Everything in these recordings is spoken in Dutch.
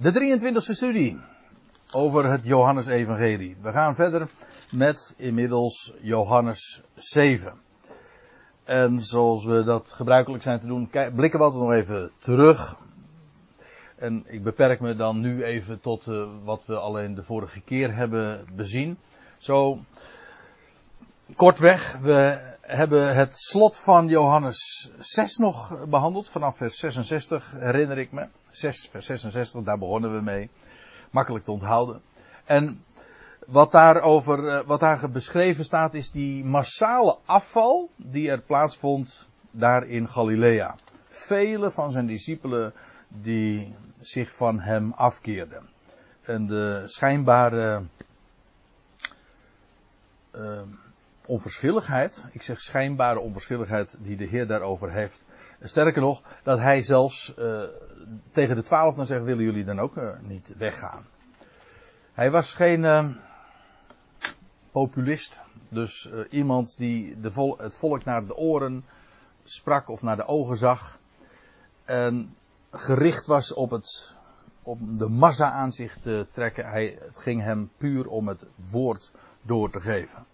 De 23e studie over het Johannesevangelie. We gaan verder met inmiddels Johannes 7. En zoals we dat gebruikelijk zijn te doen, blikken we altijd nog even terug. En ik beperk me dan nu even tot uh, wat we alleen de vorige keer hebben bezien. Zo, kortweg, we hebben het slot van Johannes 6 nog behandeld, vanaf vers 66 herinner ik me. 6, vers 66, daar begonnen we mee. Makkelijk te onthouden. En wat, daarover, eh, wat daar beschreven staat is die massale afval die er plaatsvond daar in Galilea. Vele van zijn discipelen die zich van hem afkeerden. En de schijnbare uh, onverschilligheid, ik zeg schijnbare onverschilligheid die de Heer daarover heeft. Sterker nog, dat hij zelfs uh, tegen de twaalf dan zegt, willen jullie dan ook uh, niet weggaan? Hij was geen uh, populist, dus iemand die de het volk naar de oren sprak of naar de ogen zag. En gericht was op het, om de massa aan zich te trekken. Hij, het ging hem puur om het woord door te geven.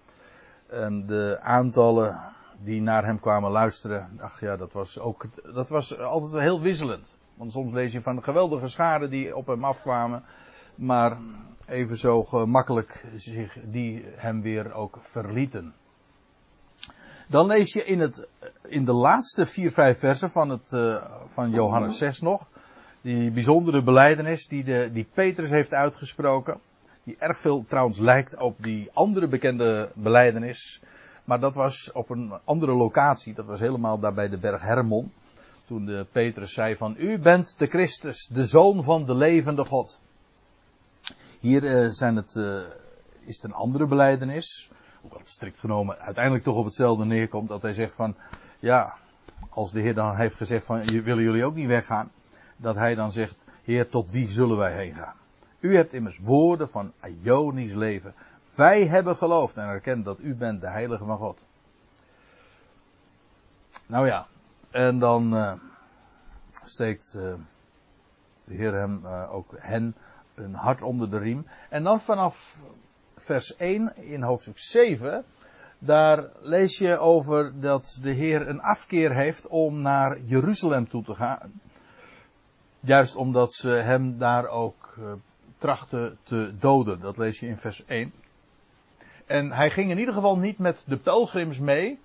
En de aantallen die naar hem kwamen luisteren, ach ja, dat was ook, dat was altijd heel wisselend. Want soms lees je van geweldige scharen die op hem afkwamen, maar even zo gemakkelijk zich, die hem weer ook verlieten. Dan lees je in, het, in de laatste vier, vijf versen van, het, uh, van Johannes 6 nog, die bijzondere beleidenis die, de, die Petrus heeft uitgesproken die erg veel trouwens lijkt op die andere bekende beleidenis. Maar dat was op een andere locatie. Dat was helemaal daar bij de berg Hermon. Toen de Petrus zei van, u bent de Christus, de Zoon van de levende God. Hier uh, zijn het, uh, is het een andere beleidenis. Hoewel het strikt genomen uiteindelijk toch op hetzelfde neerkomt. Dat hij zegt van, ja, als de Heer dan heeft gezegd van, willen jullie ook niet weggaan? Dat hij dan zegt, Heer, tot wie zullen wij heen gaan? U hebt immers woorden van Ionisch leven. Wij hebben geloofd en erkend dat u bent de heilige van God. Nou ja, en dan uh, steekt uh, de Heer hem uh, ook hen een hart onder de riem. En dan vanaf vers 1 in hoofdstuk 7, daar lees je over dat de Heer een afkeer heeft om naar Jeruzalem toe te gaan. Juist omdat ze hem daar ook te doden. Dat lees je in vers 1. En hij ging in ieder geval niet met de pelgrims mee.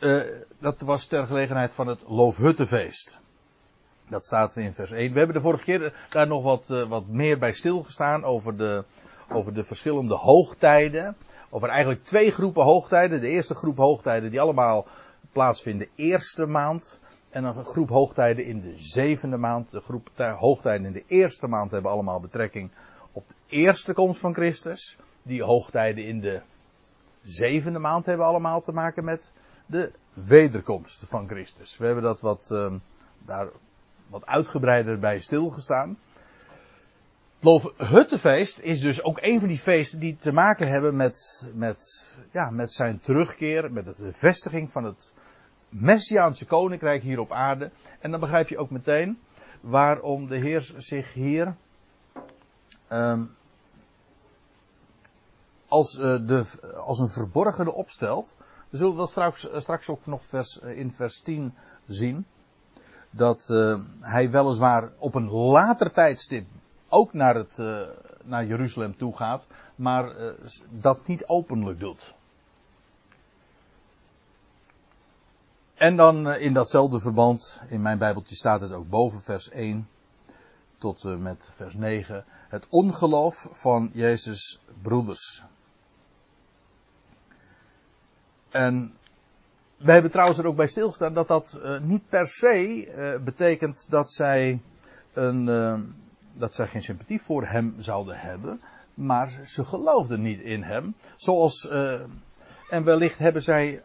Uh, dat was ter gelegenheid van het Loofhuttenfeest. Dat staat in vers 1. We hebben de vorige keer daar nog wat, uh, wat meer bij stilgestaan over de, over de verschillende hoogtijden. Over eigenlijk twee groepen hoogtijden. De eerste groep hoogtijden die allemaal plaatsvinden eerste maand en een groep hoogtijden in de zevende maand. De groep hoogtijden in de eerste maand hebben allemaal betrekking op de eerste komst van Christus. Die hoogtijden in de zevende maand hebben allemaal te maken met de wederkomst van Christus. We hebben dat wat, uh, daar wat uitgebreider bij stilgestaan. Het Huttefeest is dus ook een van die feesten die te maken hebben met, met, ja, met zijn terugkeer, met de vestiging van het Messiaanse koninkrijk hier op aarde. En dan begrijp je ook meteen waarom de Heer zich hier um, als, uh, de, als een verborgene opstelt. We zullen dat straks, straks ook nog vers, uh, in vers 10 zien. Dat hij weliswaar op een later tijdstip ook naar, het, naar Jeruzalem toe gaat, maar dat niet openlijk doet. En dan eh, in datzelfde verband, in mijn Bijbeltje staat het ook boven vers 1 tot uh, met vers 9. Het ongeloof van Jezus' broeders. En we hebben trouwens er ook bij stilgestaan dat dat uh, niet per se betekent dat zij, een, dat zij geen sympathie voor hem zouden hebben. Maar ze geloofden niet in hem. Zoals, en wellicht hebben zij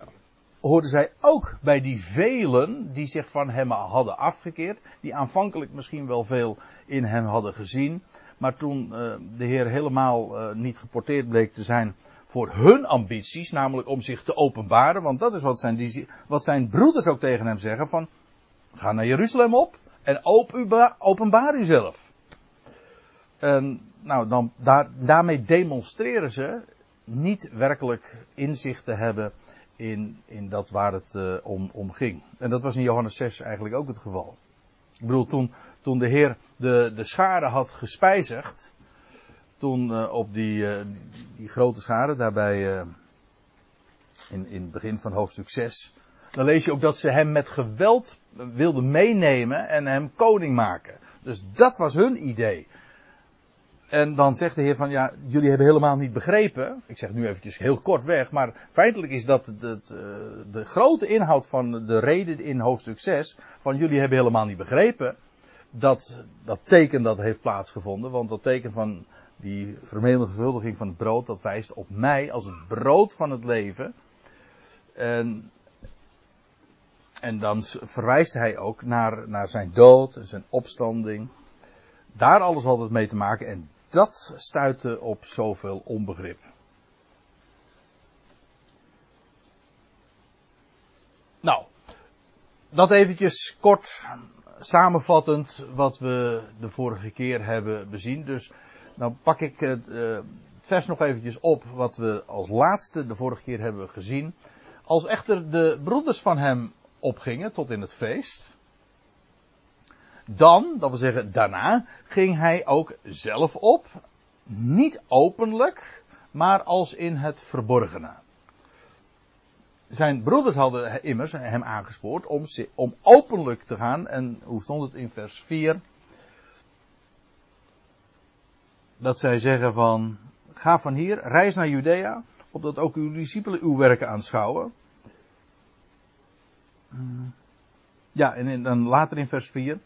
hoorden zij ook bij die velen die zich van hem hadden afgekeerd, die aanvankelijk misschien wel veel in hem hadden gezien, maar toen uh, de Heer helemaal uh, niet geporteerd bleek te zijn voor hun ambities, namelijk om zich te openbaren, want dat is wat zijn, wat zijn broeders ook tegen hem zeggen van, ga naar Jeruzalem op en openbaar uzelf. En nou, dan, daar, daarmee demonstreren ze niet werkelijk inzicht te hebben in, in dat waar het uh, om, om ging. En dat was in Johannes 6 eigenlijk ook het geval. Ik bedoel, toen, toen de Heer de, de schade had gespijzigd, toen uh, op die, die, die, grote schade, daarbij in, in het begin van hoofdstuk 6, dan lees je ook dat ze hem met geweld wilden meenemen en hem koning maken. Dus dat was hun idee. En dan zegt de Heer van ja, jullie hebben helemaal niet begrepen. Ik zeg nu eventjes heel kort weg, maar feitelijk is dat het, het, de grote inhoud van de reden in hoofdstuk 6. Van jullie hebben helemaal niet begrepen dat dat teken dat heeft plaatsgevonden. Want dat teken van die vermeende vervuldiging van het brood, dat wijst op mij als het brood van het leven. En, en dan verwijst hij ook naar, naar zijn dood en zijn opstanding. Daar alles had het mee te maken. En dat stuitte op zoveel onbegrip. Nou, dat eventjes kort samenvattend wat we de vorige keer hebben bezien. Dus dan pak ik het, uh, het vers nog eventjes op wat we als laatste de vorige keer hebben gezien. Als echter de broeders van hem opgingen tot in het feest, dan, dat wil zeggen daarna, ging hij ook zelf op. Niet openlijk, maar als in het verborgene. Zijn broeders hadden immers hem aangespoord om, om openlijk te gaan. En hoe stond het in vers 4? Dat zij zeggen van, ga van hier, reis naar Judea, opdat ook uw discipelen uw werken aanschouwen. Ja, en dan later in vers 4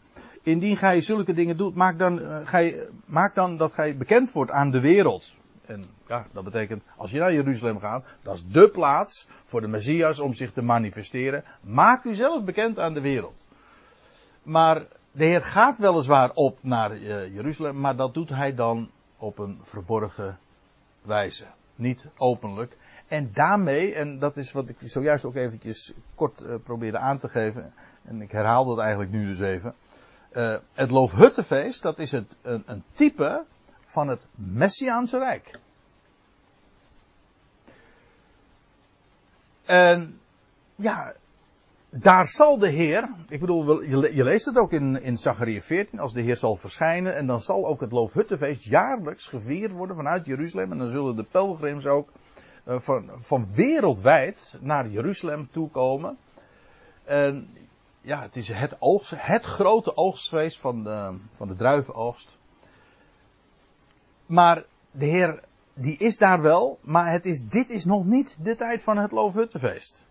indien gij zulke dingen doet, maak dan, uh, gij, maak dan dat gij bekend wordt aan de wereld. En ja, dat betekent, als je naar Jeruzalem gaat, dat is de plaats voor de Messias om zich te manifesteren. Maak u zelf bekend aan de wereld. Maar de Heer gaat weliswaar op naar uh, Jeruzalem, maar dat doet hij dan op een verborgen wijze. Niet openlijk. En daarmee, en dat is wat ik zojuist ook eventjes kort uh, probeerde aan te geven, en ik herhaal dat eigenlijk nu dus even uh, het Loofhuttenfeest, dat is het, een, een type van het Messiaanse Rijk. En ja, daar zal de Heer, ik bedoel, je leest het ook in, in Zachariah 14, als de Heer zal verschijnen, en dan zal ook het Loofhuttenfeest jaarlijks gevierd worden vanuit Jeruzalem, en dan zullen de pelgrims ook uh, van, van wereldwijd naar Jeruzalem toekomen. En ja, het is het, het grote oogstfeest van de, van de. Maar de Heer, die is daar wel, maar het is, dit is nog niet de tijd van het Loofhuttenfeest.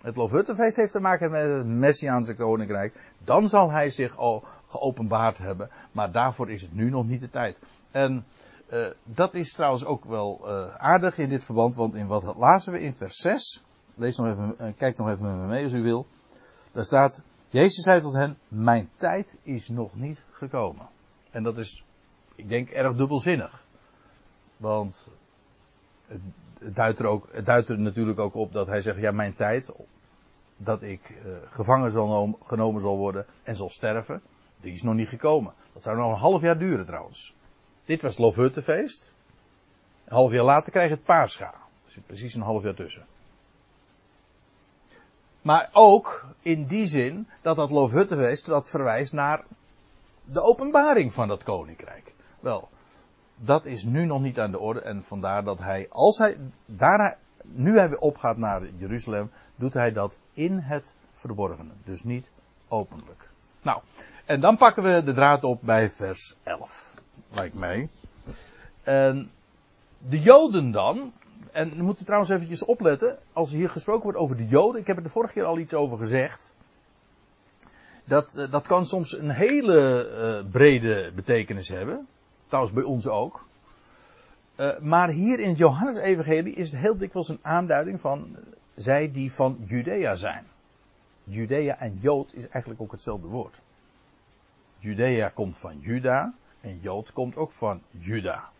Het Loofhuttenfeest heeft te maken met het Messiaanse koninkrijk. Dan zal hij zich al geopenbaard hebben, maar daarvoor is het nu nog niet de tijd. En uh, dat is trouwens ook wel uh, aardig in dit verband, want in wat lazen we in vers 6. Lees nog even, uh, kijk nog even met me mee als u wil. Daar staat, Jezus zei tot hen, mijn tijd is nog niet gekomen. En dat is, ik denk, erg dubbelzinnig. Want het, duidt er ook, het duidt natuurlijk ook op dat hij zegt, ja, mijn tijd, dat ik uh, gevangen zal genomen zal worden en zal sterven, die is nog niet gekomen. Dat zou nog een half jaar duren trouwens. Dit was het Loofhuttenfeest. Een half jaar later krijg je het Pascha. Er zit precies een half jaar tussen. Maar ook in die zin dat dat Loofhuttenfeest dat verwijst naar de openbaring van dat koninkrijk. Wel, dat is nu nog niet aan de orde en vandaar dat hij, als hij daar, nu hij weer opgaat naar Jeruzalem, doet hij dat in het verborgene. Dus niet openlijk. Nou, en dan pakken we de draad op bij vers 11. Lijkt mij. En de Joden dan, en we moeten trouwens eventjes opletten, als hier gesproken wordt over de Joden, ik heb er de vorige keer al iets over gezegd. Dat, eh, dat kan soms een hele uh, brede betekenis hebben. Trouwens bij ons ook. Uh, maar hier in het Johannes-evangelie is het heel dikwijls een aanduiding van zij die van Judea zijn. Judea en Jood is eigenlijk ook hetzelfde woord. Judea komt van Juda en Jood komt ook van Juda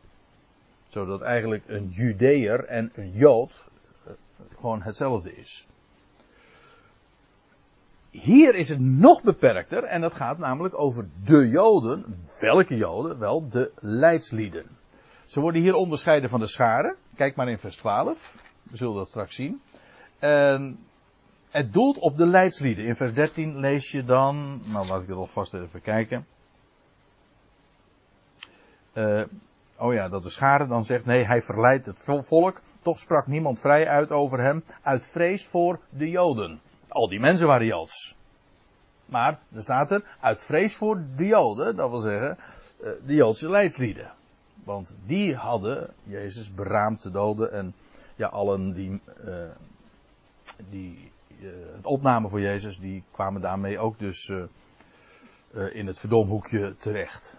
zodat eigenlijk een Judeër en een Jood eh, gewoon hetzelfde is. Hier is het nog beperkter en dat gaat namelijk over de Joden welke Joden? Wel, de leidslieden. Ze worden hier onderscheiden van de scharen. Kijk maar in vers 12. We zullen dat straks zien. En het doelt op de leidslieden. In vers 13 lees je dan, nou laat ik het alvast even kijken. Uh, oh ja, dat de schade dan zegt, nee, hij verleidt het volk. Toch sprak niemand vrij uit over hem, uit vrees voor de Joden. Al die mensen waren Joods. Maar, er staat er, uit vrees voor de Joden, dat wil zeggen, eh, de Joodse leidslieden. Want die hadden Jezus beraamd te doden en ja, allen die, uh, die uh, het opnamen voor Jezus, die kwamen daarmee ook dus uh, in het verdomhoekje terecht.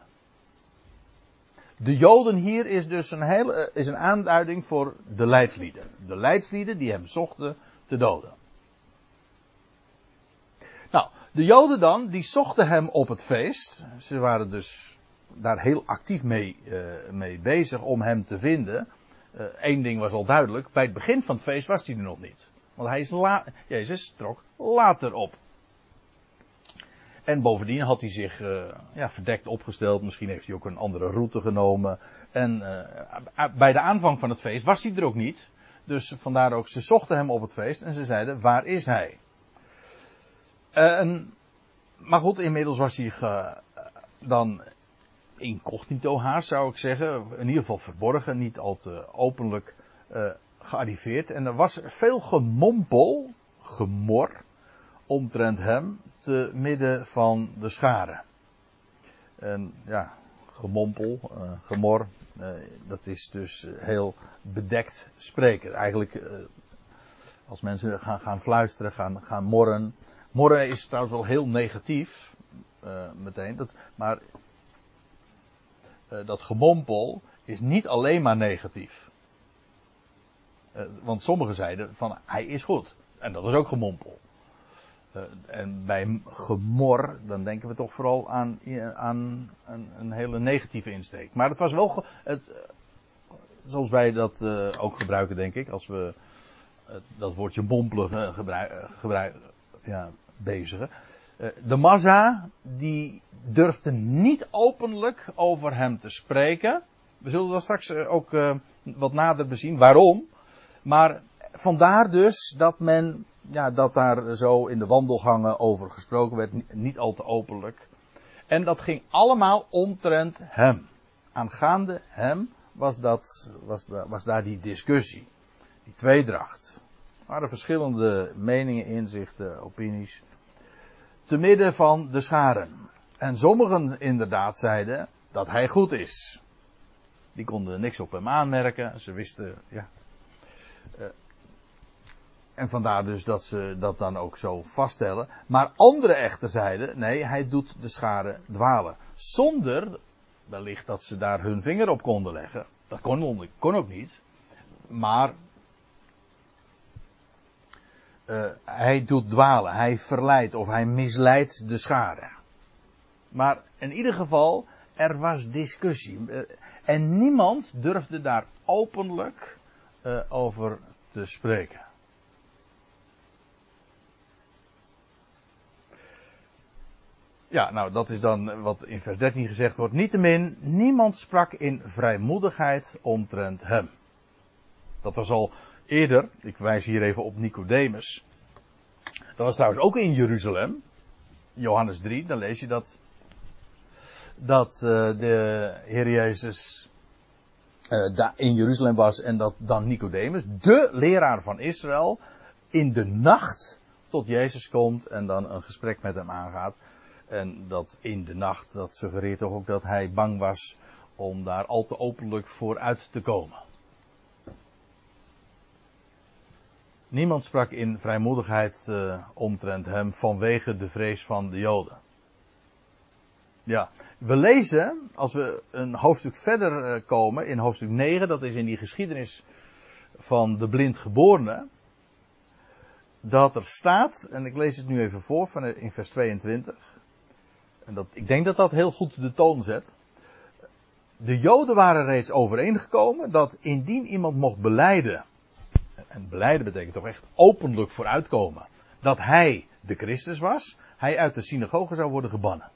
De Joden hier is dus een, hele, is een aanduiding voor de leidslieden. De leidslieden die hem zochten te doden. Nou, de Joden dan, die zochten hem op het feest. Ze waren dus daar heel actief mee, uh, mee bezig om hem te vinden. Eén uh, ding was al duidelijk, bij het begin van het feest was hij er nog niet. Want hij is Jezus trok later op. En bovendien had hij zich uh, ja, verdekt opgesteld. Misschien heeft hij ook een andere route genomen. En uh, bij de aanvang van het feest was hij er ook niet. Dus vandaar ook, ze zochten hem op het feest en ze zeiden, waar is hij? Uh, maar goed, inmiddels was hij dan incognito haast, zou ik zeggen. In ieder geval verborgen, niet al te openlijk gearriveerd. En er was veel gemompel, gemor, omtrent hem te midden van de scharen. En ja, gemompel, uh, gemor, uh, dat is dus heel bedekt spreken. Eigenlijk, als mensen gaan, gaan fluisteren, gaan, gaan morren. Morren is trouwens wel heel negatief, meteen. Dat, maar dat gemompel is niet alleen maar negatief. want sommigen zeiden van hij is goed. En dat is ook gemompel. Uh, en bij gemor, dan denken we toch vooral aan, aan een, een, hele negatieve insteek. Maar het was wel, het, uh, zoals wij dat uh, ook gebruiken, denk ik, als we dat woordje mompelen ja, bezigen. de massa, die durfde niet openlijk over hem te spreken. We zullen dat straks ook wat nader bezien. Waarom? Maar vandaar dus dat men ja, dat daar zo in de wandelgangen over gesproken werd, niet al te openlijk. En dat ging allemaal omtrent hem. Aangaande hem was, dat, was, was daar die discussie, die tweedracht. Er waren verschillende meningen, inzichten, opinies. Te midden van de scharen. En sommigen inderdaad zeiden dat hij goed is. Die konden niks op hem aanmerken. Ze wisten, ja, eh, en vandaar dus dat ze dat dan ook zo vaststellen. Maar andere echter zeiden, nee, hij doet de schade dwalen. Zonder, wellicht dat ze daar hun vinger op konden leggen. Dat kon, kon ook niet. Maar uh, hij doet dwalen, hij verleidt of hij misleidt de schade. Maar in ieder geval, er was discussie. Uh, en niemand durfde daar openlijk uh, over te spreken. Ja, nou dat is dan wat in vers 13 gezegd wordt. Niettemin, niemand sprak in vrijmoedigheid omtrent hem. Dat was al eerder, ik wijs hier even op Nicodemus. Dat was trouwens ook in Jeruzalem. Johannes 3, dan lees je dat. Dat uh, de Heer Jezus daar in Jeruzalem was en dat dan Nicodemus, de leraar van Israël, in de nacht tot Jezus komt en dan een gesprek met hem aangaat. En dat in de nacht, dat suggereert toch ook dat hij bang was om daar al te openlijk voor uit te komen. Niemand sprak in vrijmoedigheid uh, omtrent hem vanwege de vrees van de Joden. Ja, we lezen, als we een hoofdstuk verder uh, komen, in hoofdstuk 9, dat is in die geschiedenis van de blindgeborene, dat er staat, en ik lees het nu even voor van in vers 22. En dat, ik denk dat dat heel goed de toon zet. De Joden waren reeds overeengekomen dat indien iemand mocht beleiden, en beleiden betekent toch echt openlijk vooruitkomen, dat hij de Christus was, hij uit de synagoge zou worden gebannen.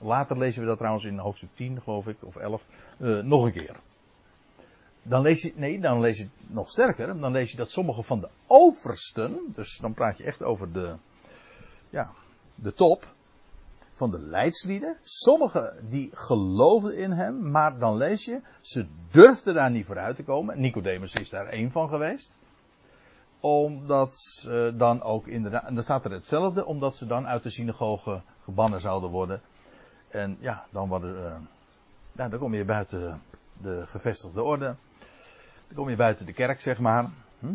Later lezen we dat trouwens in hoofdstuk 10, geloof ik, of 11, uh, nog een keer. Dan lees je, nee, dan lees je nog sterker. Dan lees je dat sommige van de oversten, dus dan praat je echt over de, ja, de top van de leidslieden. Sommigen die geloofden in hem, maar dan lees je, ze durfden daar niet vooruit te komen. Nicodemus is daar één van geweest. Omdat ze dan ook inderdaad, en dan staat er hetzelfde, omdat ze dan uit de synagoge gebannen zouden worden. En ja, dan, worden, ja, dan kom je buiten de gevestigde orde. Dan kom je buiten de kerk, zeg maar. Hm?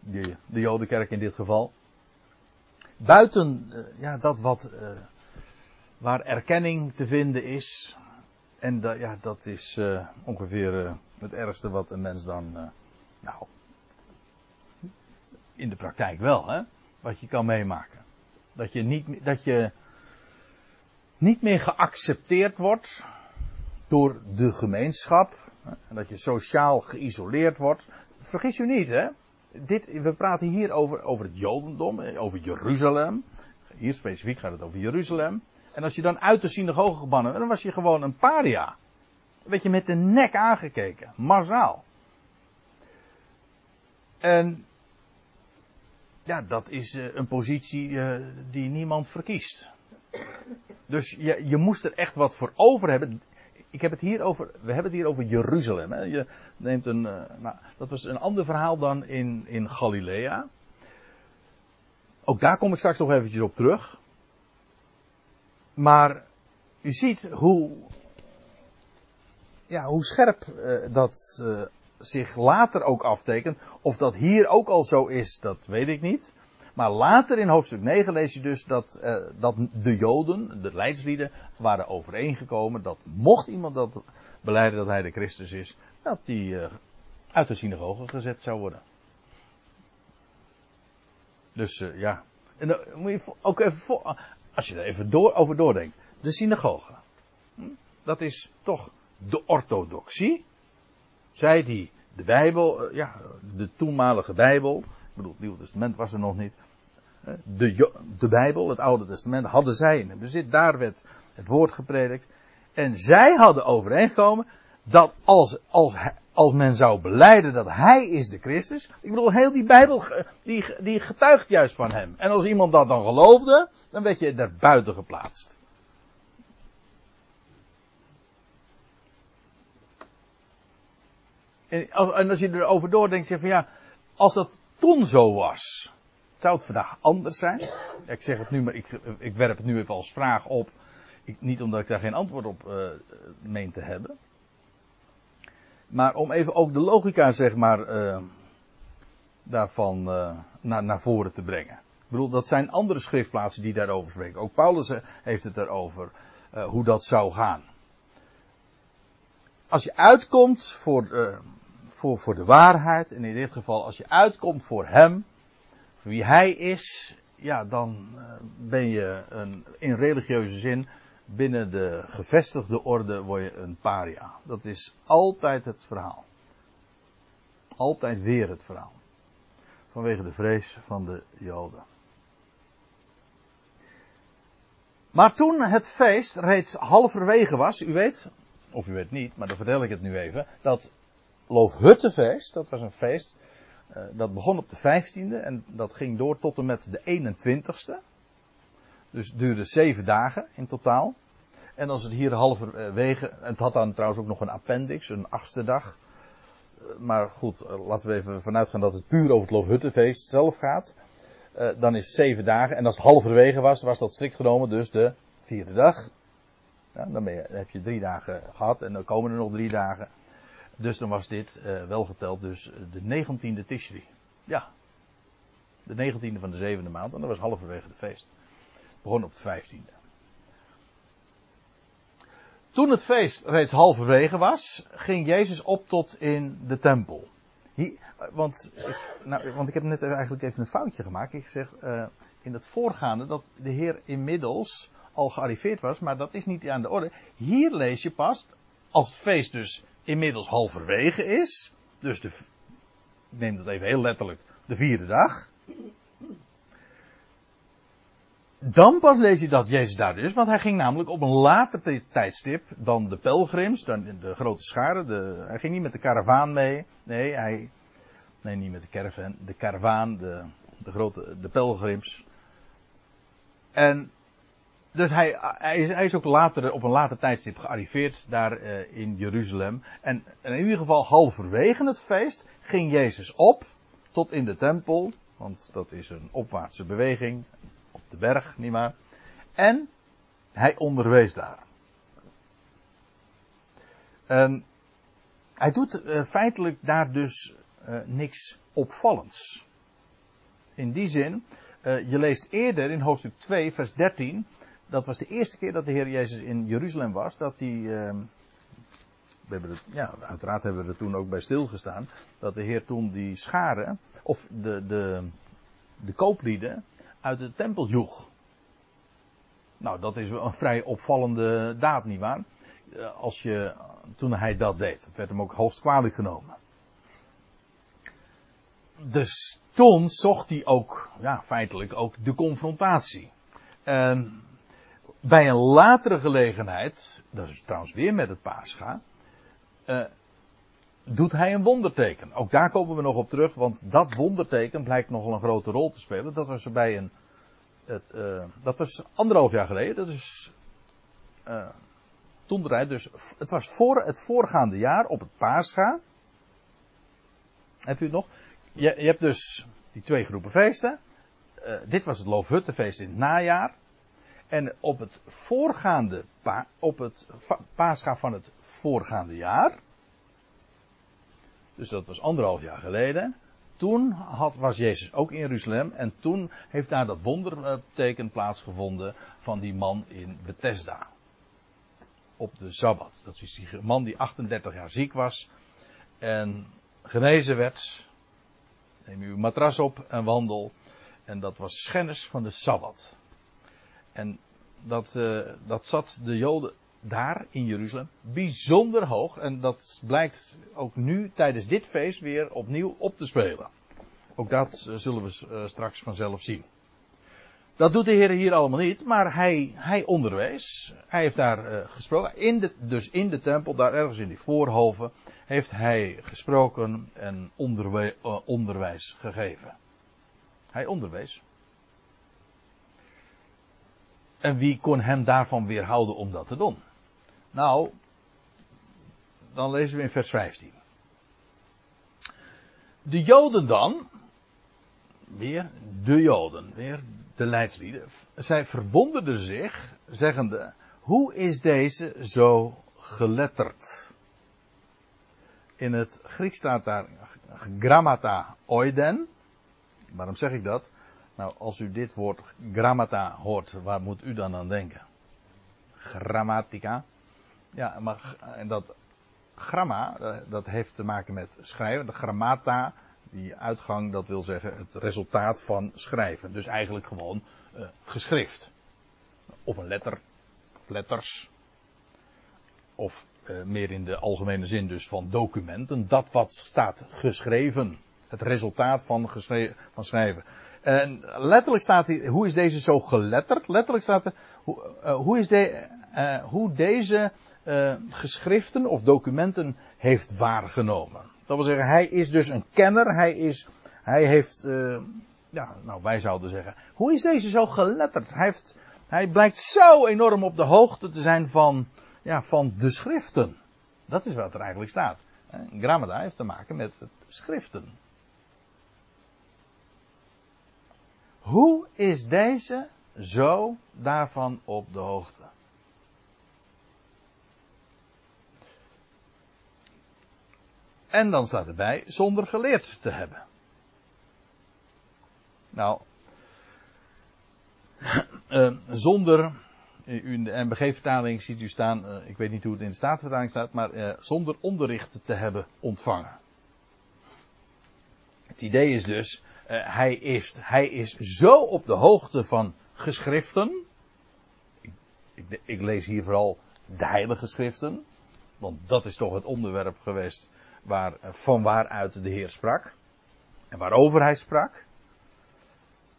De, de Jodenkerk in dit geval. Buiten uh, ja, dat wat, uh, waar erkenning te vinden is. En da, ja, dat is uh, ongeveer het ergste wat een mens dan, nou, in de praktijk wel, hè, wat je kan meemaken. Dat je niet, dat je niet meer geaccepteerd wordt door de gemeenschap. En dat je sociaal geïsoleerd wordt. Vergis u niet, hè. Dit, we praten hier over, over het Jodendom, over Jeruzalem. Hier specifiek gaat het over Jeruzalem. En als je dan uit de synagoge gebannen dan was je gewoon een paria. Werd je met de nek aangekeken. Massaal. En ja, dat is uh, een positie uh, die niemand verkiest. Dus je, je moest er echt wat voor over hebben. Ik heb het hier over, we hebben het hier over Jeruzalem. Hè. Je neemt een, uh, nou, dat was een ander verhaal dan in, in Galilea. Ook daar kom ik straks nog eventjes op terug. Maar u ziet hoe, ja, hoe scherp uh, dat uh, zich later ook aftekent. Of dat hier ook al zo is, dat weet ik niet. Maar later in hoofdstuk 9 lees je dus dat, uh, dat de Joden, de leidslieden, waren overeengekomen dat mocht iemand dat beleiden dat hij de Christus is, dat die uit de synagoge gezet zou worden. Dus ja. En dan moet je ook even voor, als je er even door, over doordenkt. De synagoge. Hm? Dat is toch de orthodoxie. Zij die de Bijbel, ja, de toenmalige Bijbel, ik bedoel, het Nieuwe Testament was er nog niet. De, de Bijbel, het Oude Testament, hadden zij in bezit. Daar werd het woord gepredikt. En zij hadden overeengekomen dat als, als, als men zou beleiden dat hij is de Christus. Ik bedoel, heel die Bijbel, die, die getuigt juist van hem. En als iemand dat dan geloofde, dan werd je er buiten geplaatst. En als je erover doordenkt, zeg van ja, als dat toen zo was, zou het vandaag anders zijn? Ik zeg het nu, maar ik, ik werp het nu even als vraag op. Ik, niet omdat ik daar geen antwoord op uh, meen te hebben. Maar om even ook de logica, zeg maar, uh, daarvan uh, naar, naar voren te brengen. Ik bedoel, dat zijn andere schriftplaatsen die daarover spreken. Ook Paulus heeft het erover hoe dat zou gaan. Als je uitkomt voor, voor, voor de waarheid. En in dit geval, als je uitkomt voor Hem, voor wie Hij is, ja, dan ben je een, in religieuze zin binnen de gevestigde orde word je een paria. Dat is altijd het verhaal. Altijd weer het verhaal. Vanwege de vrees van de Joden. Maar toen het feest reeds halverwege was, u weet, of u weet niet, maar dan vertel ik het nu even, dat Loofhuttenfeest, dat was een feest, uh, dat begon op de 15e en dat ging door tot en met de 21ste. Dus duurde zeven dagen in totaal. En als het hier halverwege, het had dan trouwens ook nog een appendix, een achtste dag. Uh, maar goed, uh, laten we even vanuit gaan dat het puur over het Loofhuttenfeest zelf gaat. dan is het zeven dagen. En als het halverwege was, was dat strikt genomen dus de vierde dag. Ja, dan, heb je drie dagen gehad en dan komen er nog drie dagen. Dus dan was dit uh, wel geteld dus de 19e Tishri. Ja. De 19e van de zevende maand. En dat was halverwege het feest. Het begon op de 15e. Toen het feest reeds halverwege was, ging Jezus op tot in de tempel. Hier, want, ik, nou, want ik heb net eigenlijk even een foutje gemaakt. Ik gezegd uh, in het voorgaande dat de Heer inmiddels al gearriveerd was, maar dat is niet aan de orde. Hier lees je pas, als het feest dus inmiddels halverwege is. Dus de, ik neem dat even heel letterlijk, de vierde dag. Dan pas lees je dat Jezus daar is, want hij ging namelijk op een later tijdstip dan de pelgrims, dan de grote scharen. De, hij ging niet met de karavaan mee. Nee, hij, nee niet met de caravan, de karavaan, de, de grote, de pelgrims. En dus hij, hij, is, hij is ook later, op een later tijdstip gearriveerd daar uh, in Jeruzalem. En, en in ieder geval halverwege het feest ging Jezus op tot in de tempel. Want dat is een opwaartse beweging. De berg, nietwaar. En hij onderwees daar. En hij doet uh, feitelijk daar dus uh, niks opvallends. In die zin, uh, je leest eerder in hoofdstuk 2, vers 13. Dat was de eerste keer dat de Heer Jezus in Jeruzalem was. Dat hij. Uh, we hebben het, ja, uiteraard hebben we er toen ook bij stilgestaan. Dat de Heer toen die scharen. Of de, de, de kooplieden. Uit de tempel joeg. Nou, dat is wel een vrij opvallende daad, nietwaar? Als je, toen hij dat deed. Werd hem ook hoogst kwalijk genomen. Dus toen zocht hij ook, ja, feitelijk ook de confrontatie. En bij een latere gelegenheid, dat is trouwens weer met het paascha, uh, doet hij een wonderteken. Ook daar komen we nog op terug, want dat wonderteken blijkt nogal een grote rol te spelen. Dat was bij een, het, uh, dat was anderhalf jaar geleden, dat is, uh, toen dus, het was voor het voorgaande jaar op het paascha. Heb u het nog? je, je hebt dus die twee groepen feesten. Uh, dit was het Loofhuttenfeest in het najaar. En op het voorgaande, pa, op het paascha van het voorgaande jaar. Dus dat was anderhalf jaar geleden. Toen had, was Jezus ook in Jeruzalem. En toen heeft daar dat wonderteken plaatsgevonden van die man in Bethesda. Op de Sabbat. Dat is die man die 38 jaar ziek was. En genezen werd. Neem uw matras op en wandel. En dat was schennis van de Sabbat. En dat, uh, dat zat de Joden daar in Jeruzalem bijzonder hoog. En dat blijkt ook nu tijdens dit feest weer opnieuw op te spelen. Ook dat uh, zullen we uh, straks vanzelf zien. Dat doet de Heer hier allemaal niet, maar hij, hij onderwees. Hij heeft daar uh, gesproken. In de, dus in de tempel, daar ergens in die voorhoven, heeft hij gesproken en onderwijs gegeven. Hij onderwees. En wie kon hem daarvan weerhouden om dat te doen? Nou, dan lezen we in vers 15. De Joden dan, weer de Joden, weer de leidslieden, zij verwonderden zich, zeggende, hoe is deze zo geletterd? In het Grieks staat daar grammata oiden. Waarom zeg ik dat? Nou, als u dit woord grammata hoort, waar moet u dan aan denken? Grammatica. Ja, maar en dat gramma, eh, dat heeft te maken met schrijven. De grammata, die uitgang, dat wil zeggen het resultaat van schrijven. Dus eigenlijk gewoon uh, geschrift. Of een letter, of letters. Of uh, meer in de algemene zin dus van documenten. Dat wat staat geschreven. Het resultaat van, van schrijven. En letterlijk staat hier, hoe is deze zo geletterd? Letterlijk staat er, hoe, hoe, is de, uh, hoe deze uh, geschriften of documenten heeft waargenomen. Dat wil zeggen, hij is dus een kenner, hij is, hij heeft, ja, nou wij zouden zeggen, hoe is deze zo geletterd? Hij heeft, hij blijkt zo enorm op de hoogte te zijn van, ja, van de schriften. Dat is wat er eigenlijk staat. Grammata heeft te maken met schriften. Hoe is deze zo daarvan op de hoogte? En dan staat erbij, zonder geleerd te hebben. Nou, uh, zonder, in de NBG-vertaling ziet u staan, uh, ik weet niet hoe het in de Statenvertaling staat, maar zonder onderricht te hebben ontvangen. Het idee is dus, hij, is, hij is zo op de hoogte van geschriften. Ik, ik, ik, lees hier vooral de heilige schriften. Want dat is toch het onderwerp geweest waar, van waaruit de Heer sprak. En waarover hij sprak.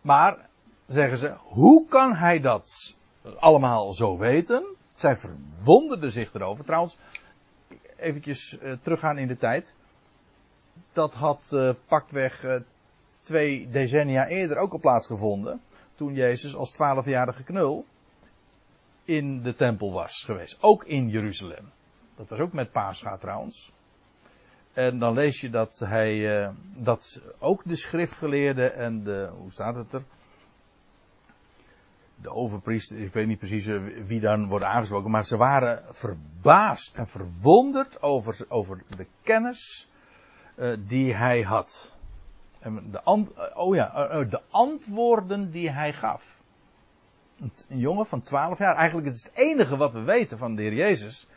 Maar zeggen ze, hoe kan hij dat allemaal zo weten? Zij verwonderden zich erover. Trouwens, eventjes uh, teruggaan in de tijd. Dat had uh, pakweg twee decennia eerder ook al plaatsgevonden. Toen Jezus als twaalfjarige knul in de tempel was geweest. Ook in Jeruzalem. Dat was ook met Pascha trouwens. En dan lees je dat hij, dat ook de schriftgeleerden en de, hoe staat het er? de overpriester, ik weet niet precies eh, wie dan wordt aangesproken, maar ze waren verbaasd en verwonderd over, over de kennis uh, die hij had. En de, oh ja, de antwoorden die hij gaf. Een jongen van 12 jaar, eigenlijk het is het enige wat we weten van de Heer Jezus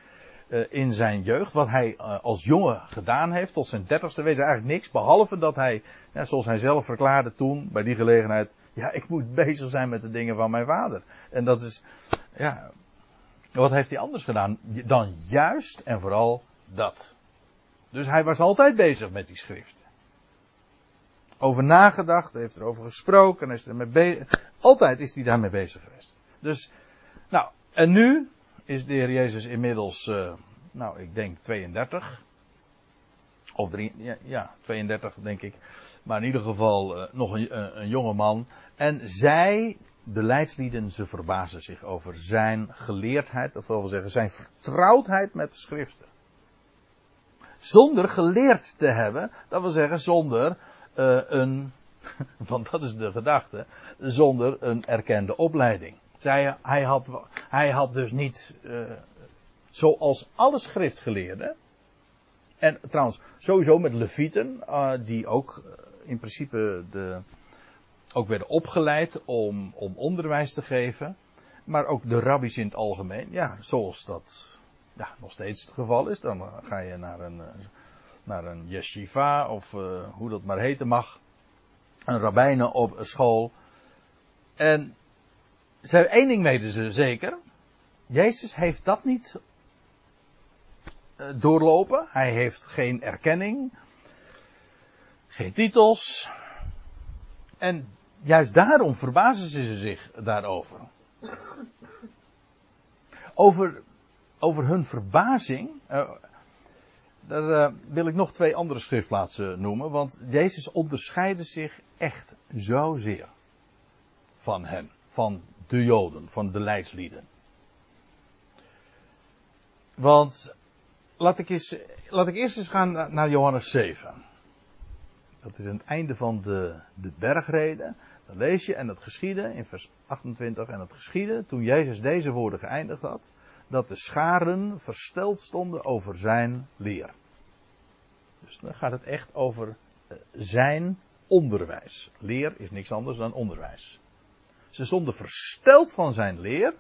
in zijn jeugd, wat hij als jongen gedaan heeft tot zijn dertigste, weten we eigenlijk niks, behalve dat hij, zoals hij zelf verklaarde toen, bij die gelegenheid, ja, ik moet bezig zijn met de dingen van mijn vader. En dat is, ja, wat heeft hij anders gedaan dan juist en vooral dat. Dus hij was altijd bezig met die schriften. Over nagedacht, heeft erover gesproken, is er bezig. Altijd is hij daarmee bezig geweest. Dus, nou, en nu is de Heer Jezus inmiddels, uh, nou, ik denk 32. Of drie, ja, ja, 32 denk ik. Maar in ieder geval uh, nog een, een, een jonge man. En zij, de leidslieden, ze verbazen zich over zijn geleerdheid, of wil zeggen zijn vertrouwdheid met de schriften. Zonder geleerd te hebben, dat wil zeggen zonder een, want dat is de gedachte, zonder een erkende opleiding. Hij, had, hij had dus niet, uh, zoals alle schriftgeleerden, en trouwens sowieso met levieten, uh, die ook in principe de, ook werden opgeleid om, om onderwijs te geven. Maar ook de rabbis in het algemeen. Ja, zoals dat ja, nog steeds het geval is. Dan ga je naar een, eh, naar een yeshiva of hoe dat maar heten mag. Een rabbijnen op school. En zij, één ding weten ze zeker. Jezus heeft dat niet uh, doorlopen. Hij heeft geen erkenning. Geen titels. En juist daarom verbazen ze zich daarover. Over, over hun verbazing. Uh, daar uh, wil ik nog twee andere schriftplaatsen noemen. Want Jezus onderscheidde zich echt zozeer van hen. Van de Joden, van de leidslieden. Want laat ik, eens, laat ik eerst eens gaan naar Johannes 7. Dat is het einde van de, de bergreden. Dan lees je, en dat geschiedde in vers 28, en dat geschiedde toen Jezus deze woorden geëindigd had, dat de scharen versteld stonden over zijn leer. Dus dan gaat het echt over eh, zijn onderwijs. Leer is niks anders dan onderwijs. Ze stonden versteld van zijn leer,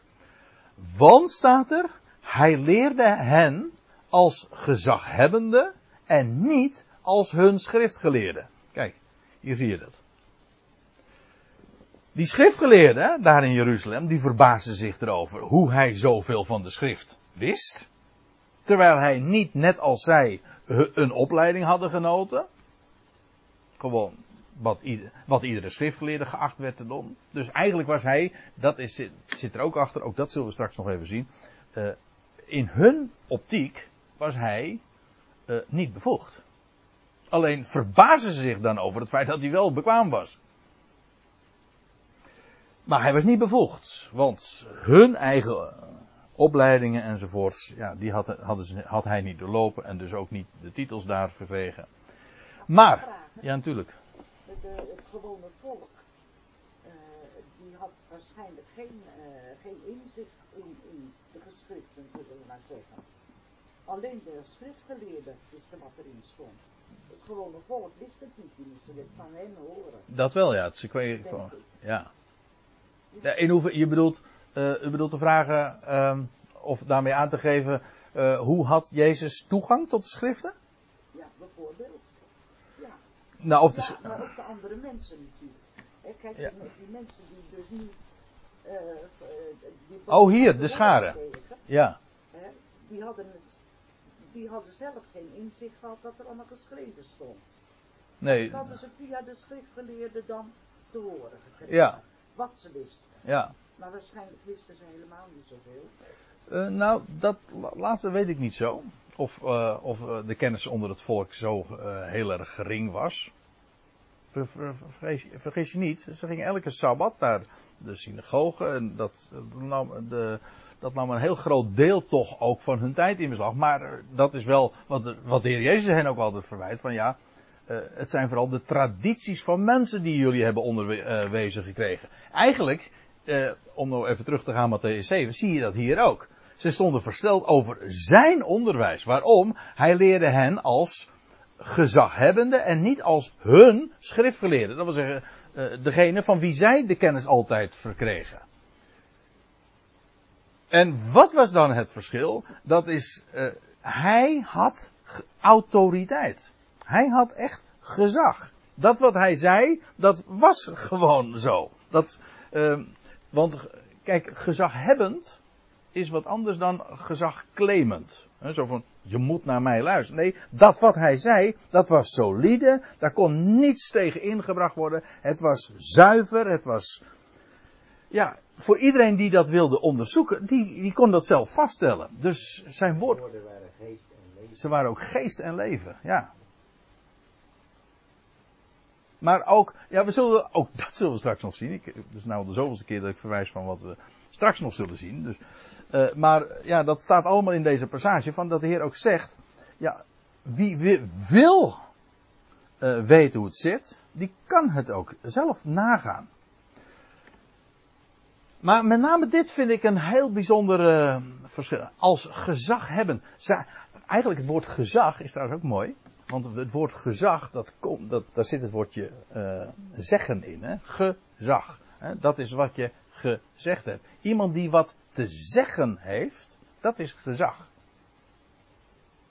want staat er, hij leerde hen als gezaghebbende en niet als hun schriftgeleerde. Kijk, hier zie je dat. Die schriftgeleerden daar in Jeruzalem, die verbaasden zich erover hoe hij zoveel van de schrift wist. Terwijl hij niet net als zij een opleiding hadden genoten. Gewoon wat, ieder, wat iedere schriftgeleerde geacht werd te doen. Dus eigenlijk was hij, dat is, zit er ook achter, ook dat zullen we straks nog even zien. Uh, in hun optiek was hij uh, niet bevoegd. Alleen verbazen ze zich dan over het feit dat hij wel bekwaam was. Maar hij was niet bevoegd, want hun eigen opleidingen enzovoorts, ja, die had, hadden had hij niet doorlopen en dus ook niet de titels daar verkregen. Maar, ja natuurlijk. De, het gewone volk, uh, die had waarschijnlijk geen, uh, geen inzicht in, in de geschriften, zullen we maar zeggen. Alleen de schriftgeleerden wisten wat erin stond. Het gewone volk wist het niet, die moesten dit van hen horen. Dat wel, ja. Het is gewoon, ja. ja. In hoeverre, je bedoelt, uh, u bedoelt te vragen, uh, of daarmee aan te geven, hoe had Jezus toegang tot de schriften? Ja, bijvoorbeeld. Nou, of ja, maar ook de andere mensen natuurlijk. Kijk, ja. die, mensen die dus niet... Uh, die oh, hier, de scharen. Ja. He, die hadden het die hadden zelf geen inzicht gehad wat er allemaal geschreven stond. Nee. Dat hadden ze via de schriftgeleerden dan te horen gekregen. Ja. wat ze wisten. Ja. Maar waarschijnlijk wisten ze helemaal niet zoveel. Uh, nou, dat laatste weet ik niet zo. Of, uh, of uh, de kennis onder het volk zo heel erg gering was. Ver, ver, vergeet, vergeet, je niet, ze gingen elke sabbat naar de synagoge. En dat, nam, de, dat nam een heel groot deel toch ook van hun tijd in beslag. Maar dat is wel wat de, wat de Heer Jezus hen ook altijd verwijt. Van ja, het zijn vooral de tradities van mensen die jullie hebben onderwezen gekregen. Eigenlijk eh, om nou even terug te gaan met Matthäus 7, zie je dat hier ook. Ze stonden versteld over zijn onderwijs. Waarom? Hij leerde hen als gezaghebbende en niet als hun schriftgeleerde. Dat wil zeggen, uh, degene van wie zij de kennis altijd verkregen. En wat was dan het verschil? Dat is, uh, hij had autoriteit. Hij had echt gezag. Dat wat hij zei, dat was gewoon zo. Dat, uh, want kijk, gezaghebbend is wat anders dan gezagclaimend. Zo van, je moet naar mij luisteren. Nee, dat wat hij zei, dat was solide. Daar kon niets tegen ingebracht worden. Het was zuiver. Het was, ja, voor iedereen die dat wilde onderzoeken, die, die kon dat zelf vaststellen. Dus zijn woord. Ze waren ook geest en leven, ja. Maar ook, ja, we zullen, ook dat zullen we straks nog zien. Ik, het is nou de zoveelste keer dat ik verwijs van wat we straks nog zullen zien. Dus, uh, maar ja, dat staat allemaal in deze passage van dat de Heer ook zegt, ja, wie, wil uh, weten hoe het zit, die kan het ook zelf nagaan. Maar met name dit vind ik een heel bijzonder uh, verschil. Als gezag hebben. Eigenlijk het woord gezag is trouwens ook mooi. Want het woord gezag, dat komt, dat, daar zit het woordje zeggen in. Hè? Gezag. Hè? Dat is wat je gezegd hebt. Iemand die wat te zeggen heeft, dat is gezag.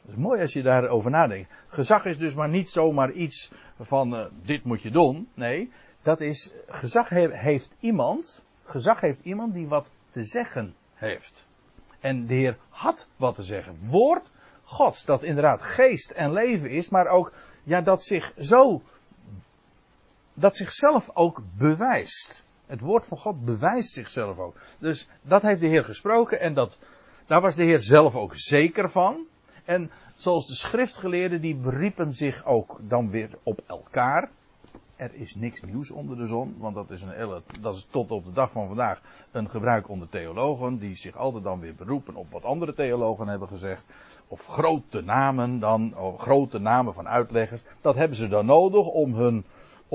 Dat is mooi als je daarover nadenkt. Gezag is dus maar niet zomaar iets van uh, dit moet je doen. Nee, dat is gezag he heeft iemand. Gezag heeft iemand die wat te zeggen heeft. En de Heer had wat te zeggen. Woord Gods, dat inderdaad geest en leven is, maar ook, ja, dat zich zo, dat zichzelf ook bewijst. Het woord van God bewijst zichzelf ook. Dus dat heeft de Heer gesproken en dat, daar was de Heer zelf ook zeker van. En zoals de schriftgeleerden, die beriepen zich ook dan weer op elkaar er is niks nieuws onder de zon, want dat is, een, dat is tot op de dag van vandaag een gebruik onder theologen, die zich altijd dan weer beroepen op wat andere theologen hebben gezegd, of grote namen dan, of grote namen van uitleggers. Dat hebben ze dan nodig om hun,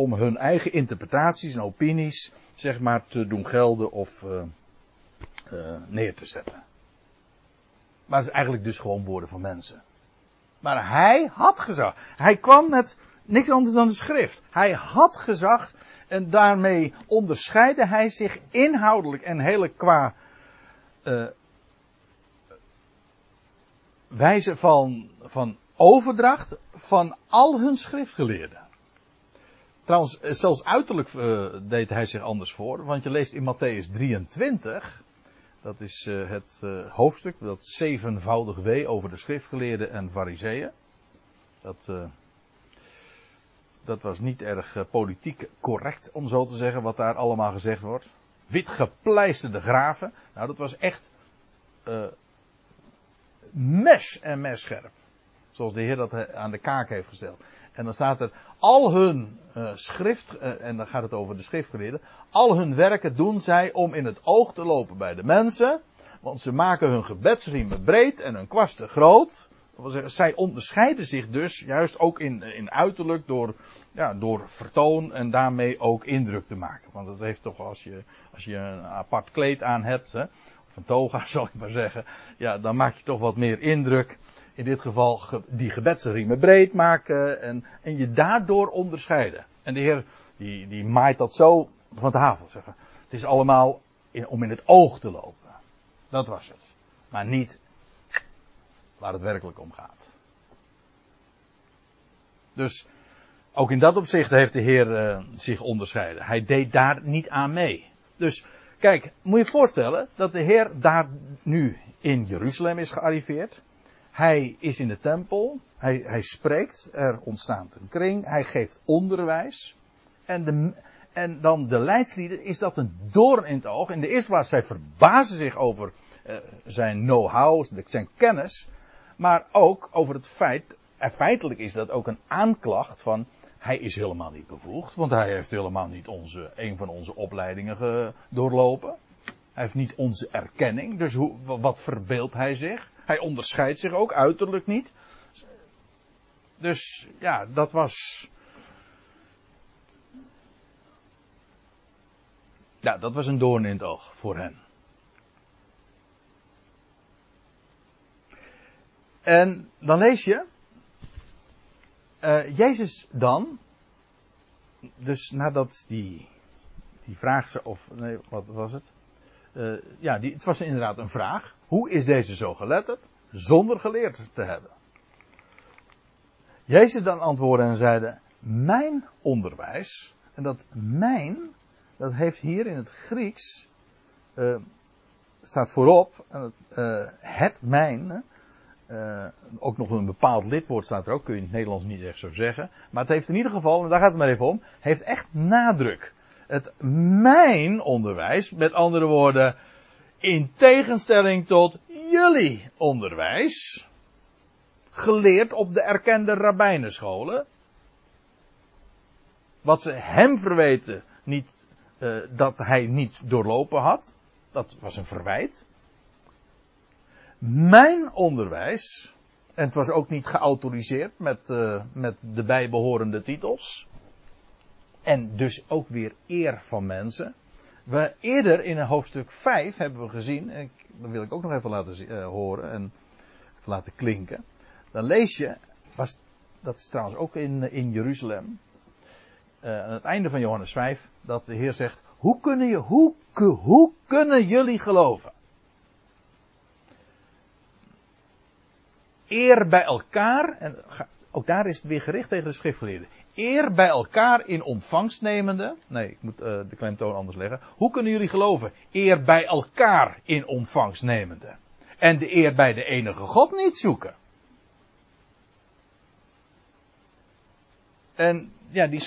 om hun eigen interpretaties en opinies, zeg maar, te doen gelden of uh, uh, neer te zetten. Maar het is eigenlijk dus gewoon woorden van mensen. Maar hij had gezag. Hij kwam met niks anders dan de schrift. Hij had gezag en daarmee onderscheidde hij zich inhoudelijk en hele qua uh, wijze van, van overdracht van al hun schriftgeleerden. Trouwens, eh, zelfs uiterlijk uh, deed hij zich anders voor, want je leest in Matthäus 23, dat is uh, het hoofdstuk, dat zevenvoudig wee over de schriftgeleerden en fariseeën. Dat, dat was niet erg politiek correct, om zo te zeggen, wat daar allemaal gezegd wordt. Wit gepleisterde graven. Nou, dat was echt mes en messcherp. Zoals de Heer dat aan de kaak heeft gesteld. En dan staat er, al hun uh, schrift, en dan gaat het over de schriftgeleerden, al hun werken doen zij om in het oog te lopen bij de mensen. Want ze maken hun gebedsriemen breed en hun kwasten groot zij onderscheiden zich dus juist ook in, in uiterlijk door, ja, door vertoon en daarmee ook indruk te maken. Want dat heeft toch als je, als je een apart kleed aan hebt, hè, of een toga zal ik maar zeggen, ja, dan maak je toch wat meer indruk. In dit geval ge, die gebedsriemen breed maken en, en je daardoor onderscheiden. En de Heer die, die maait dat zo van tafel. Zeggen. Het is allemaal om in het oog te lopen. Dat was het. Maar niet waar het werkelijk om gaat. Dus ook in dat opzicht heeft de Heer uh, zich onderscheiden. Hij deed daar niet aan mee. Dus kijk, moet je je voorstellen dat de Heer daar nu in Jeruzalem is gearriveerd. Hij is in de tempel. Hij, hij spreekt. Er ontstaat een kring. Hij geeft onderwijs. En, de, En dan de leidslieden is dat een doorn in het oog. In de eerste plaats, zij verbazen zich over uh, zijn know-how, zijn kennis. Maar ook over het feit, en feitelijk is dat ook een aanklacht van, hij is helemaal niet bevoegd, want hij heeft helemaal niet onze, een van onze opleidingen doorlopen. Hij heeft niet onze erkenning, dus hoe, wat verbeeldt hij zich? Hij onderscheidt zich ook uiterlijk niet. Dus ja, dat was. Ja, dat was een doorn in het oog voor hen. En dan lees je. Uh, Jezus dan. Dus nadat die. Die vraag. Of nee, wat was het? Uh, ja, die, het was inderdaad een vraag. Hoe is deze zo geletterd? Zonder geleerd te hebben. Jezus dan antwoordde en zeide: Mijn onderwijs. En dat mijn. Dat heeft hier in het Grieks. Uh, staat voorop. Uh, het mijn. Uh, ook nog een bepaald lidwoord staat er ook, kun je in het Nederlands niet echt zo zeggen. Maar het heeft in ieder geval, en daar gaat het maar even om, heeft echt nadruk. Het mijn onderwijs, met andere woorden, in tegenstelling tot jullie onderwijs, geleerd op de erkende rabbijnenscholen, wat ze hem verweten, niet, uh, dat hij niet doorlopen had, dat was een verwijt. Mijn onderwijs, en het was ook niet geautoriseerd met, uh, met de bijbehorende titels. En dus ook weer eer van mensen. We eerder in hoofdstuk 5 hebben we gezien, en dat wil ik ook nog even laten uh, horen en laten klinken. Dan lees je, dat is trouwens ook in, in Jeruzalem, uh, aan het einde van Johannes 5, dat de Heer zegt, hoe kunnen, je, hoe, hoe kunnen jullie geloven? eer bij elkaar, en ook daar is het weer gericht tegen de schriftgeleerden. Eer bij elkaar in ontvangst nemende. Nee, ik moet uh, de klemtoon anders leggen. Hoe kunnen jullie geloven? Eer bij elkaar in ontvangst nemende. En de eer bij de enige God niet zoeken. En ja, die,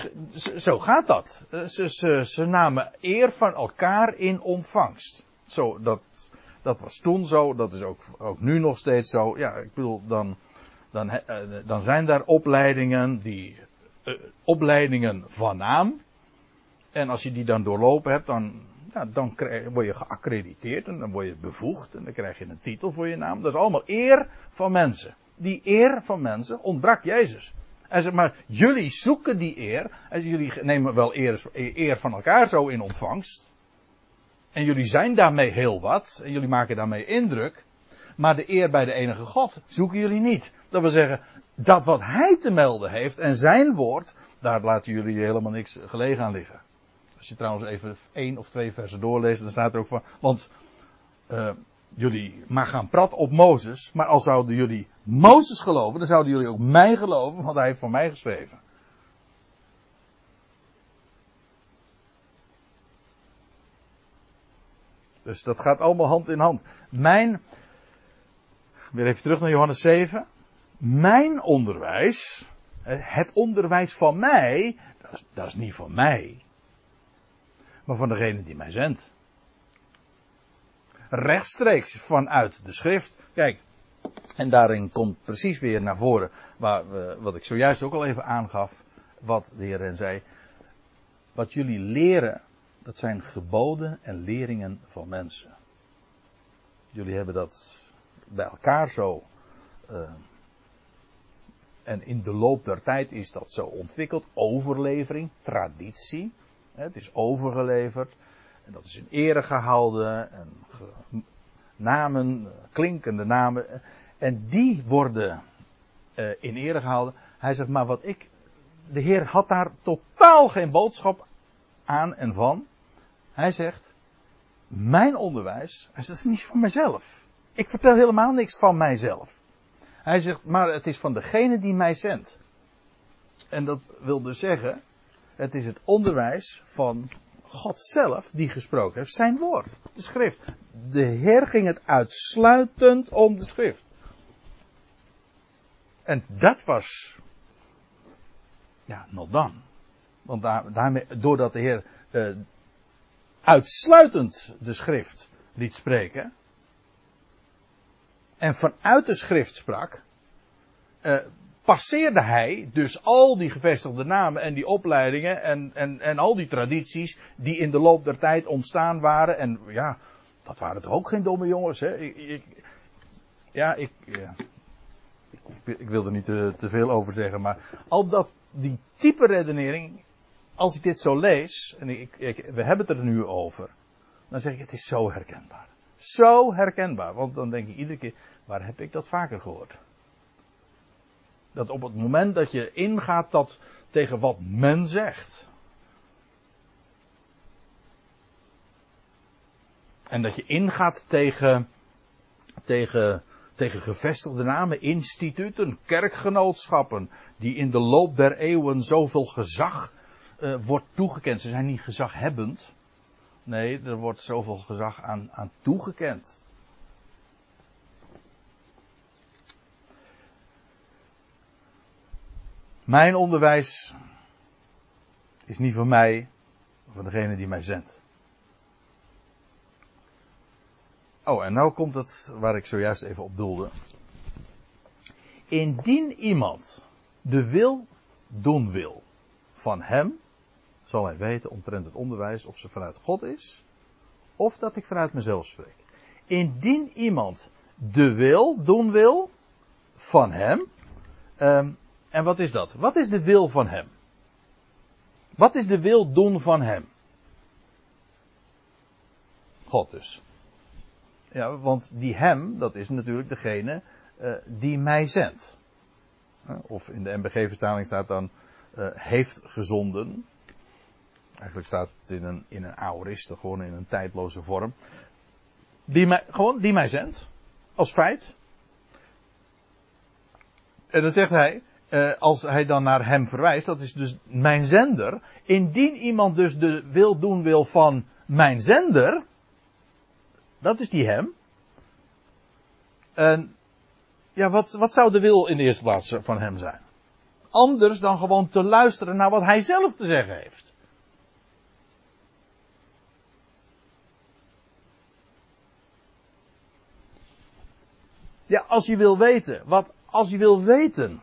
zo gaat dat. Eh, ze, ze, ze namen eer van elkaar in ontvangst. Zo, dat, dat was toen zo, dat is ook, ook nu nog steeds zo. Ja, ik bedoel, dan, dan, uh, dan zijn daar opleidingen, die, uh, opleidingen van naam. En als je die dan doorlopen hebt, dan, ja, dan krijg, word je geaccrediteerd en dan word je bevoegd en dan krijg je een titel voor je naam. Dat is allemaal eer van mensen. Die eer van mensen ontbrak Jezus. Hij zegt maar, jullie zoeken die eer. En jullie nemen wel eer van elkaar zo in ontvangst. En jullie zijn daarmee heel wat. En jullie maken daarmee indruk. Maar de eer bij de enige God zoeken jullie niet. Dat wil zeggen, dat wat hij te melden heeft en zijn woord, daar laten jullie helemaal niks gelegen aan liggen. Als je trouwens even één of twee versen doorleest, dan staat er ook van, want uh, jullie maar gaan praten op Mozes, maar als zouden jullie Mozes geloven, dan zouden jullie ook mij geloven, want hij heeft voor mij geschreven. Dus dat gaat allemaal hand in hand. Mijn, weer even terug naar Johannes 7. Mijn onderwijs, het onderwijs van mij, dat is, niet van mij, maar van degene die mij zendt. Rechtstreeks vanuit de schrift. Kijk, en daarin komt precies weer naar voren waar we, wat ik zojuist ook al even aangaf, wat de Heer zei. Wat jullie leren dat zijn geboden en leringen van mensen. Jullie hebben dat bij elkaar zo. Uh, en in de loop der tijd is dat zo ontwikkeld. Overlevering, traditie. Het is overgeleverd. En dat is in ere gehouden. En namen, klinkende namen. En die worden uh, in ere gehouden. Hij zegt, maar wat ik. De Heer had daar totaal geen boodschap aan en van. Hij zegt, mijn onderwijs, hij zegt, dat is niet van mijzelf. Ik vertel helemaal niks van mijzelf. Hij zegt, maar het is van degene die mij zendt. En dat wil dus zeggen, het is het onderwijs van God zelf die gesproken heeft, zijn woord, de schrift. De Heer ging het uitsluitend om de schrift. En dat was, ja, not dan. Want daar, daarmee, doordat de Heer uh, uitsluitend de schrift liet spreken. En vanuit de schrift sprak. Uh, passeerde hij dus al die gevestigde namen en die opleidingen en, en, en al die tradities die in de loop der tijd ontstaan waren. En ja, dat waren toch ook geen domme jongens, hè? Ik, ik, ja, ik, ik, wil er niet te, te, veel over zeggen, maar al dat, die type redenering, als ik dit zo lees, en ik, ik, we hebben het er nu over, dan zeg ik, het is zo herkenbaar. Zo herkenbaar, want dan denk ik iedere keer, waar heb ik dat vaker gehoord? Dat op het moment dat je ingaat dat tegen wat men zegt. En dat je ingaat tegen, tegen, tegen gevestigde namen, instituten, kerkgenootschappen, die in de loop der eeuwen zoveel gezag uh, wordt toegekend. Ze zijn niet gezaghebbend. Nee, er wordt zoveel gezag aan, aan toegekend. Mijn onderwijs is niet van mij, maar van degene die mij zendt. Oh, en nou komt het waar ik zojuist even op doelde. Indien iemand de wil doen wil van hem, zal hij weten omtrent het onderwijs of ze vanuit God is, of dat ik vanuit mezelf spreek. Indien iemand de wil doen wil van hem, um, en wat is dat? Wat is de wil van hem? Wat is de wil doen van hem? God dus. Ja, want die hem, dat is natuurlijk degene uh, die mij zendt. Of in de MBG-vertaling staat dan uh, heeft gezonden. Eigenlijk staat het in een, in een aoriste, gewoon in een tijdloze vorm. Die mij, gewoon, die mij zendt. Als feit. En dan zegt hij, uh, als hij dan naar hem verwijst, dat is dus mijn zender. Indien iemand dus de wil doen wil van mijn zender, dat is die hem. En ja, wat, wat zou de wil in de eerste plaats van hem zijn? Anders dan gewoon te luisteren naar wat hij zelf te zeggen heeft. Ja, als je wil weten, wat, als je wil weten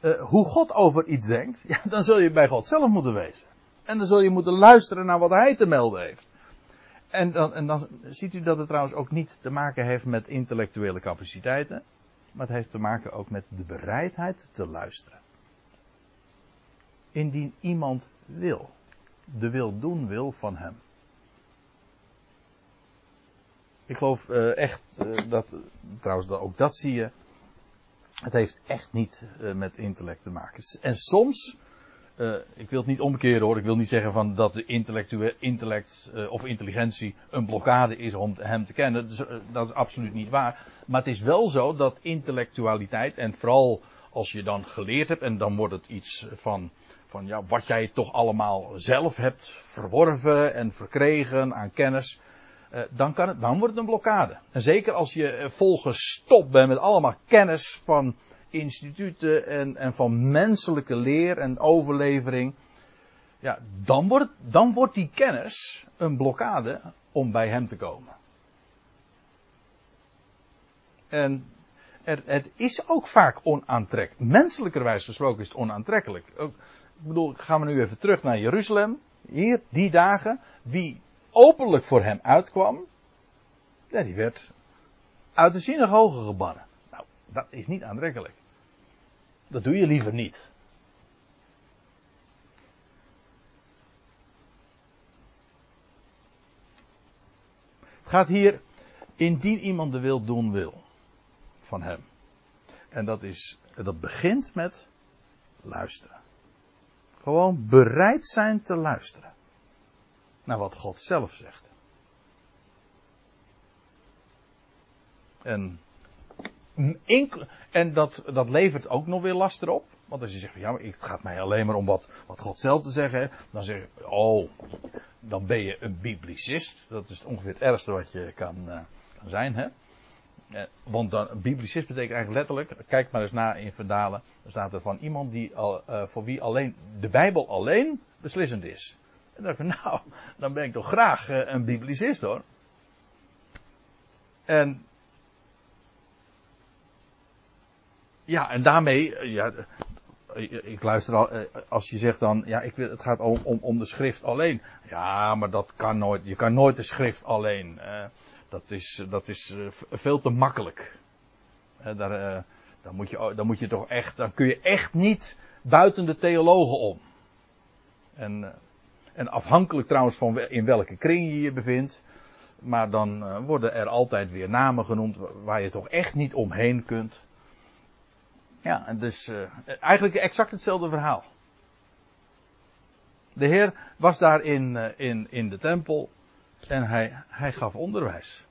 uh, hoe God over iets denkt, ja, dan zul je bij God zelf moeten wezen. En dan zul je moeten luisteren naar wat Hij te melden heeft. En dan, en dan ziet u dat het trouwens ook niet te maken heeft met intellectuele capaciteiten, maar het heeft te maken ook met de bereidheid te luisteren. Indien iemand wil, de wil doen wil van Hem. Ik geloof uh, echt uh, dat, trouwens ook dat zie je, het heeft echt niet uh, met intellect te maken. En soms, uh, ik wil het niet omkeren hoor, ik wil niet zeggen van dat de intellect uh, of intelligentie een blokkade is om hem te kennen. Dat is absoluut niet waar. Maar het is wel zo dat intellectualiteit, en vooral als je dan geleerd hebt, en dan wordt het iets van, van ja, wat jij toch allemaal zelf hebt verworven en verkregen aan kennis. Uh, dan, kan het, dan wordt het een blokkade. En zeker als je volgestopt bent met allemaal kennis van instituten en, en van menselijke leer en overlevering. Ja, dan wordt, dan wordt die kennis een blokkade om bij hem te komen. En het is ook vaak onaantrekkelijk. Menselijkerwijs gesproken is het onaantrekkelijk. Ik bedoel, gaan we nu even terug naar Jeruzalem. Hier, die dagen. Wie openlijk voor hem uitkwam, die werd uit de synagoge gebannen. Nou, dat is niet aantrekkelijk. Dat doe je liever niet. Het gaat hier indien iemand de wil doen wil van hem. En dat is, dat begint met luisteren. Gewoon bereid zijn te luisteren naar wat God zelf zegt. En, en dat, dat levert ook nog weer last erop. Want als je zegt, ja, maar het gaat mij alleen maar om wat, wat God zelf te zeggen. Dan zeg je, oh, dan ben je een biblicist. Dat is ongeveer het ergste wat je kan, uh, kan zijn, hè. Eh, want dan, biblicist betekent eigenlijk letterlijk, kijk maar eens na in Verdalen, dan staat er van iemand die al, uh, voor wie alleen de Bijbel alleen beslissend is. Dan dacht ik, nou, dan ben ik toch graag uh, een biblicist hoor. En ja, en daarmee, ja, ik luister al, als je zegt dan, ja, ik wil, het gaat om, om, om de schrift alleen. Ja, maar dat kan nooit, je kan nooit de schrift alleen. Dat is, dat is eh, veel te makkelijk. daar, dan, moet je, dan moet je toch echt, dan kun je echt niet buiten de theologen om. En, en afhankelijk trouwens van in welke kring je je bevindt. Maar dan worden er altijd weer namen genoemd waar je toch echt niet omheen kunt. Ja, en dus eigenlijk exact hetzelfde verhaal. De Heer was daar in, in, in de tempel en hij, hij gaf onderwijs.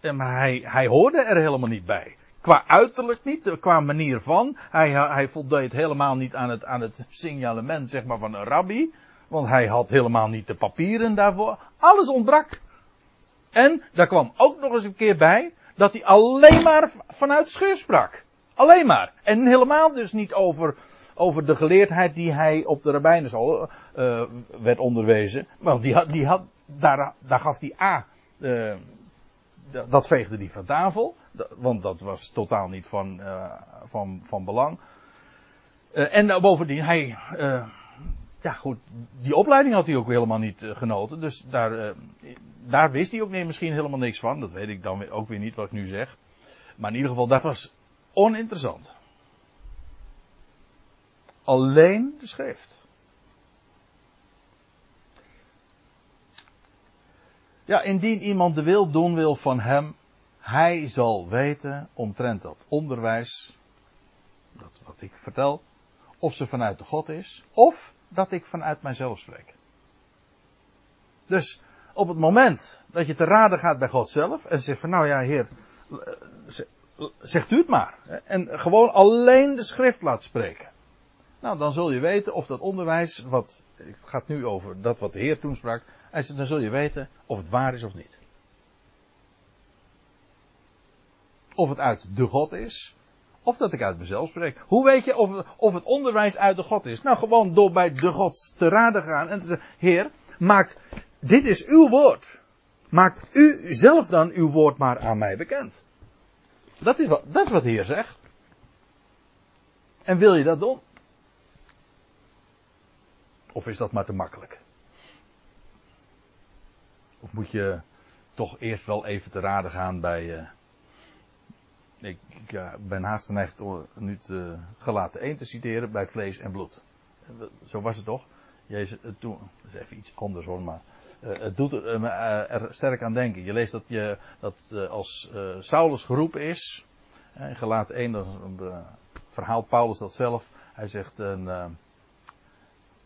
En maar hij, hij hoorde er helemaal niet bij. Qua uiterlijk niet, qua manier van. Hij, hij voldeed helemaal niet aan het, aan het signalement zeg maar, van een rabbi. Want hij had helemaal niet de papieren daarvoor. Alles ontbrak. En daar kwam ook nog eens een keer bij dat hij alleen maar vanuit scheur sprak. Alleen maar. En helemaal dus niet over, over de geleerdheid die hij op de rabbijnenschool uh, werd onderwezen. Want die had, die had, daar, daar gaf hij A. Uh, dat veegde hij van tafel. Want dat was totaal niet van, uh, van, van belang. En bovendien, hij. Ja, goed. Die opleiding had hij ook helemaal niet genoten. Dus daar, daar wist hij ook misschien helemaal niks van. Dat weet ik dan ook weer niet wat ik nu zeg. Maar in ieder geval, dat was oninteressant. Alleen de schrift. Ja, indien iemand de wil doen wil van hem, hij zal weten omtrent dat onderwijs, dat wat ik vertel, of ze vanuit de God is, of dat ik vanuit mijzelf spreek. Dus op het moment dat je te raden gaat bij God zelf en zegt van nou ja heer, zegt u het maar. En gewoon alleen de schrift laat spreken. Nou, dan zul je weten of dat onderwijs, wat, het gaat nu over dat wat de Heer toen sprak, dan zul je weten of het waar is of niet. Of het uit de God is, of dat ik uit mezelf spreek. Hoe weet je of, of het onderwijs uit de God is? Nou, gewoon door bij de God te raden gaan en te zeggen, Heer, maakt, dit is uw woord. Maakt u zelf dan uw woord maar aan mij bekend. Dat is wat, dat is wat de Heer zegt. En wil je dat doen? Of is dat maar te makkelijk? Of moet je toch eerst wel even te raden gaan bij. Uh, ik, uh, ben haast geneigd om nu uh, gelaten één te citeren bij vlees en bloed. Zo was het toch? Jezus, toen, dat is even iets anders hoor, maar het doet er, er, sterk aan denken. Je leest dat, je, dat als Saulus geroepen is, in gelaten 1, dat verhaalt Paulus dat zelf. Hij zegt, de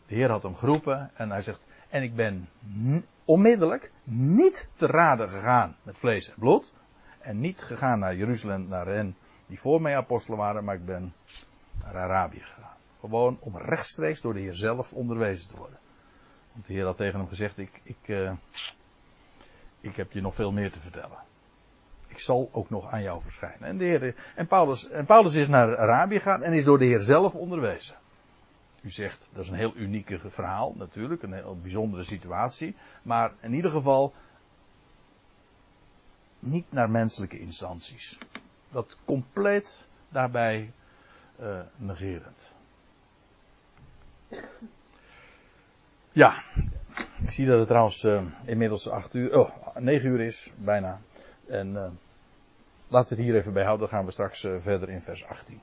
Heer had hem geroepen en hij zegt, en ik ben onmiddellijk niet te raden gegaan met vlees en bloed. En niet gegaan naar Jeruzalem, naar hen die voor mij apostelen waren, maar ik ben naar Arabië gegaan. Gewoon om rechtstreeks door de Heer zelf onderwezen te worden. Want de Heer had tegen hem gezegd, ik, ik, uh, ik heb je nog veel meer te vertellen. Ik zal ook nog aan jou verschijnen. En, de Heer, en, Paulus, en Paulus is naar Arabië gegaan en is door de Heer zelf onderwezen. U zegt, dat is een heel unieke verhaal natuurlijk, een heel bijzondere situatie. Maar in ieder geval niet naar menselijke instanties. Dat compleet daarbij uh, negerend. Ja, ik zie dat het trouwens uh, inmiddels 8 uur, oh, 9 uur is, bijna. En uh, laten we het hier even bij houden, dan gaan we straks verder in vers 18.